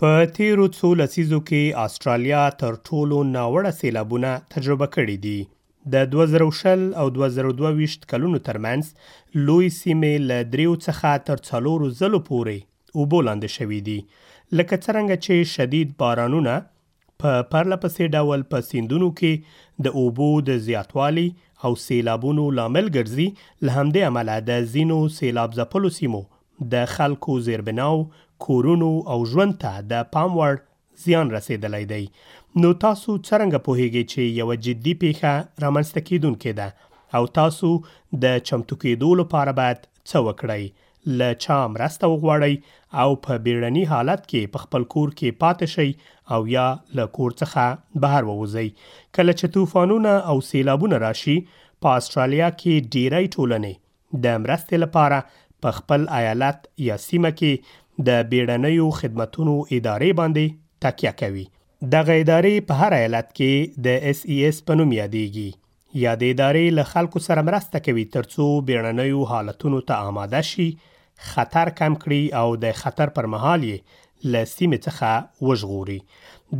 په تېرو څو لسیزو کې اسټرالیا تر ټولو ناوړه سېلابونه تجربه کړي دي. د 2020 او 2022 کلونو ترمنځ لوی سیمې له دریو څخه تر څلورو ځلو پورې اوبو لاندې شوې دي. لکه څرنګه چې شدید بارانونه په پرله پسې ډول په سیندونو کې د اوبو د زیاتوالي او سیلابونو لامل ګرځي له همدې امله د ځینو سیلاب ځپلو سیمو د خلکو زیربناو کورونو او ژوند ته د پام وړ زیان رسیدلی دی نو تاسو څرنګه پوهیږئ چې یو جدي پیښه رامنځته کیدونکې ده او تاسو د چمتو کیدو لپاره باید څه وکړئ له چا مرسته وغواړئ او په بیړني حالت کې په خپل کور کې پاتې شئ او یا له کور څخه بهر ووځئ کله چې طوفانونه او سیلابونه راشي په استرالیا کې ډیری ټولنې د مرستې لپاره په خپل ایالت یا سیمه کې د بیړنیو خدمتونو ادارې باندې تکیه کوي دغه ادارې په هر ایالت کې د SES په نوم یادېږي یادې ادارې له خلکو سره مرسته کوي ترڅو بیړنیو حالتونو ته آماده شي خطر کم کړي او د خطر پر مهال یې له سیمې څخه وژغوري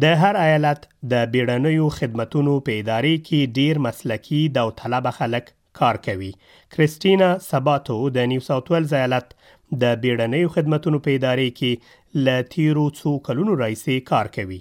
د هر ایالت د بیړنیو خدمتونو په ادارې کې ډیر مسلکي داوطلب خلک کار کوي کریستینا سباتو د نیو ساوت ویلز ایالت د بیړنیو خدمتونو په ادارې کې له تیرو څو کلونو راهیسې کار کوي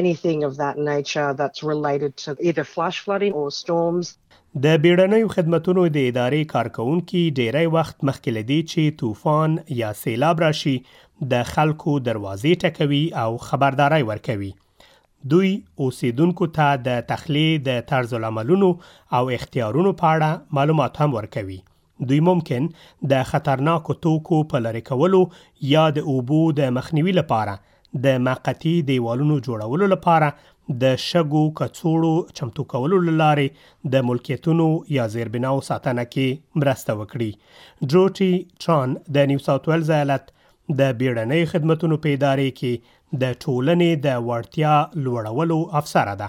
anything of that nature that's related to either flash flooding or storms. د بیړنیو خدمتونو د ادارې کارکوونکي ډیری وخت مخکې له دې چې طوفان یا سیلاب راشي د خلکو دروازې ټکوي او خبرداری ورکوي. دوی اوسیدونکو ته د تخلیې د طرز العملونو او اختیارونو په اړه معلومات هم ورکوي. دوی ممکن د خطرناکو توکو په لری کولو یا د اوبو د مخنیوي لپاره د مقطعي دیوالونو جوړولو لپاره د شګو کڅوړو چمتو کولو لارې د ملکیتونو یا زیربناو ساتنه کې مرسته وکړي ډروټي تران د نیو ساوت ویلز ایالت د بیړنۍ خدمتونو په ادارې کې د ټولنې د وړتیا لوړولو افسره ده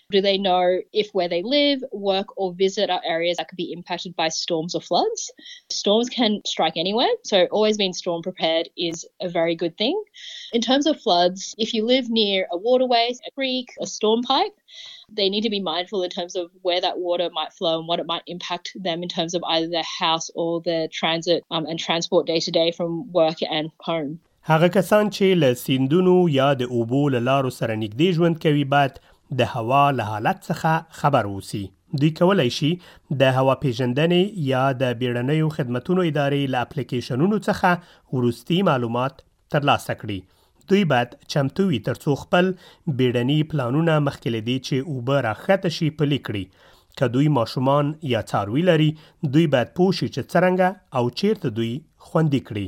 Do they know if where they live, work, or visit are areas that could be impacted by storms or floods? Storms can strike anywhere, so always being storm prepared is a very good thing. In terms of floods, if you live near a waterway, a creek, a storm pipe, they need to be mindful in terms of where that water might flow and what it might impact them in terms of either their house or their transit um, and transport day to day from work and home. هغه کسان چې له سیندونو یا د اوبو له لارو سره نږدې ژوند کوي باید د هوا له حالت څخه خبر اوسي. دوی کولای شي د هوا پیژندنې یا د بیړنیو خدمتونو ادارې له اپلیکیشنونو څخه وروستي معلومات ترلاسه کړي. دوی باید چمتو وي ترڅو خپل بیړني پلانونه مخکې له دې چې اوبه راښکته شي پلي کړي. که دوی ماشومان یا څاروي لري، دوی باید پوه شي چې څرنګه او چیرته دوی خوندي کړي.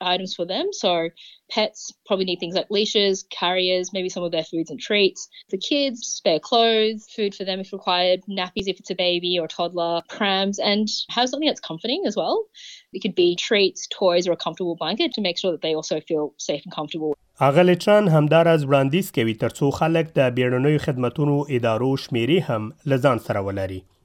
items for them. So, pets probably need things like leashes, carriers, maybe some of their foods and treats. For kids, spare clothes, food for them if required, nappies if it's a baby or toddler, prams, and have something that's comforting as well. It could be treats, toys, or a comfortable blanket to make sure that they also feel safe and comfortable. هغه لټران همدارز وړاندیز کوي ترڅو خلک د بیړنیو خدماتو ادارو شمیرې هم لزان سره ولري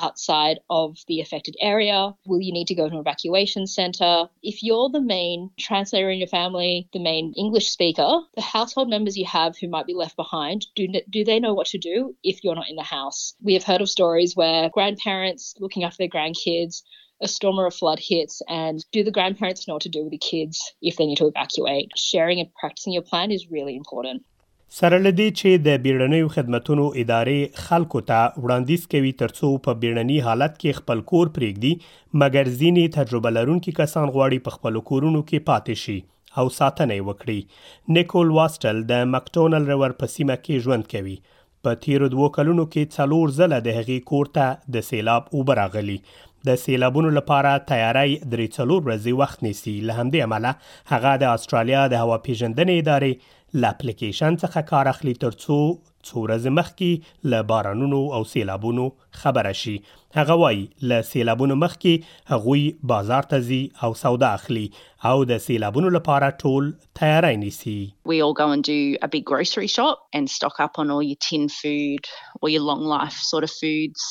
outside of the affected area? Will you need to go to an evacuation center? If you're the main translator in your family, the main English speaker, the household members you have who might be left behind, do, do they know what to do if you're not in the house? We have heard of stories where grandparents looking after their grandkids a storm or a flood hits and do the grandparents know what to do with the kids if they need to evacuate sharing and practicing your plan is really important سره له دې چې د بیړنیو خدمتونو ادارې خلکو ته وړاندیز کوي ترڅو په بیړني حالت کې خپل کور پریږدي مګر ځینې تجربه لرونکي کسان غواړي په خپلو کورونو کې پاتې شي او ساتنه یې وکړي نیکول واسټل د مکټونل ریور په سیمه کې ژوند کوي په تیرو دوو کلونو کې څلور ځله د هغې کور ته د سیلاب اوبه راغلي د سیلابونو لپاره تیاری درې څلور ورځې وخت نیسي له همدې امله هغه د استرالیا د هوا پیژندنې ادارې له اپلیکیشن څخه کار اخلي ترڅو څو ورځې مخکې له بارانونو او سیلابونو خبره شي هغه وایي له سیلابونو مخکې هغوی بازار ته ځي او سودا اخلي او د سیلابونو لپاره ټول تیاری نیسي We all go and do a big grocery shop and stock up on all your tin food, all your long life sort of foods.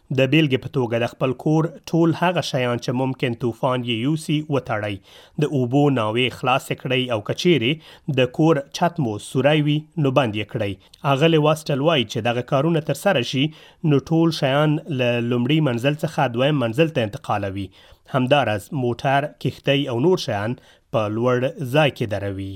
د بیلګې په توګه د خپل کور ټول هغه شیان چې ممکن طوفان یې یوسي وتړئ، د اوبو ناوې خلاصې کړئ او که چیرې د کور چت مو سوری وي نو بند یې کړئ. اغلې واسټل وایي چې دغه کارونه ترسره شي نو ټول شیان له لومړي منزل څخه دویم منزل ته انتقالوي، همداراز موټر، کښتۍ او نور شیان په لوړ ځای کې دروي.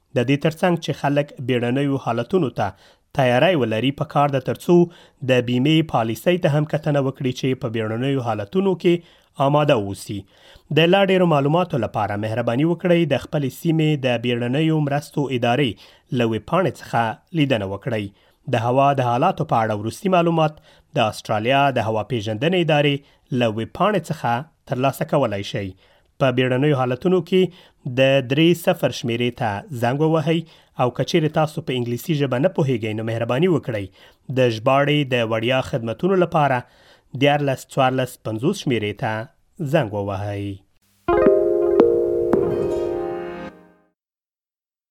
د دې ترڅنګ چې خلک بیړنیو حالتونو ته تیاری ولري په کار ده ترڅو د بیمې پالیسۍ ته هم کتنه وکړي چې په بیړنیو حالتونو کې آماده اوسي د لا ډیرو معلوماتو لپاره مهرباني وکړئ د خپل سیمې د بیړنیو مرستو ادارې له ویبپاڼې څخه لیدنه وکړئ د هوا د حالاتو په اړه وروستي معلومات د استرالیا د هوا پیژندنې ادارې له ویبپاڼې څخه ترلاسه کولای شئ په بیړنیو حالتونو کې د درې صفر شمیرې ته زنګ ووهئ او کچېرې تاسو په انګلیسي ژبه نه پوهیږئ نو مهرباني وکړئ د ژباړې د وړیا خدمتونو لپاره 141450 شمیرې ته زنګ ووهئ.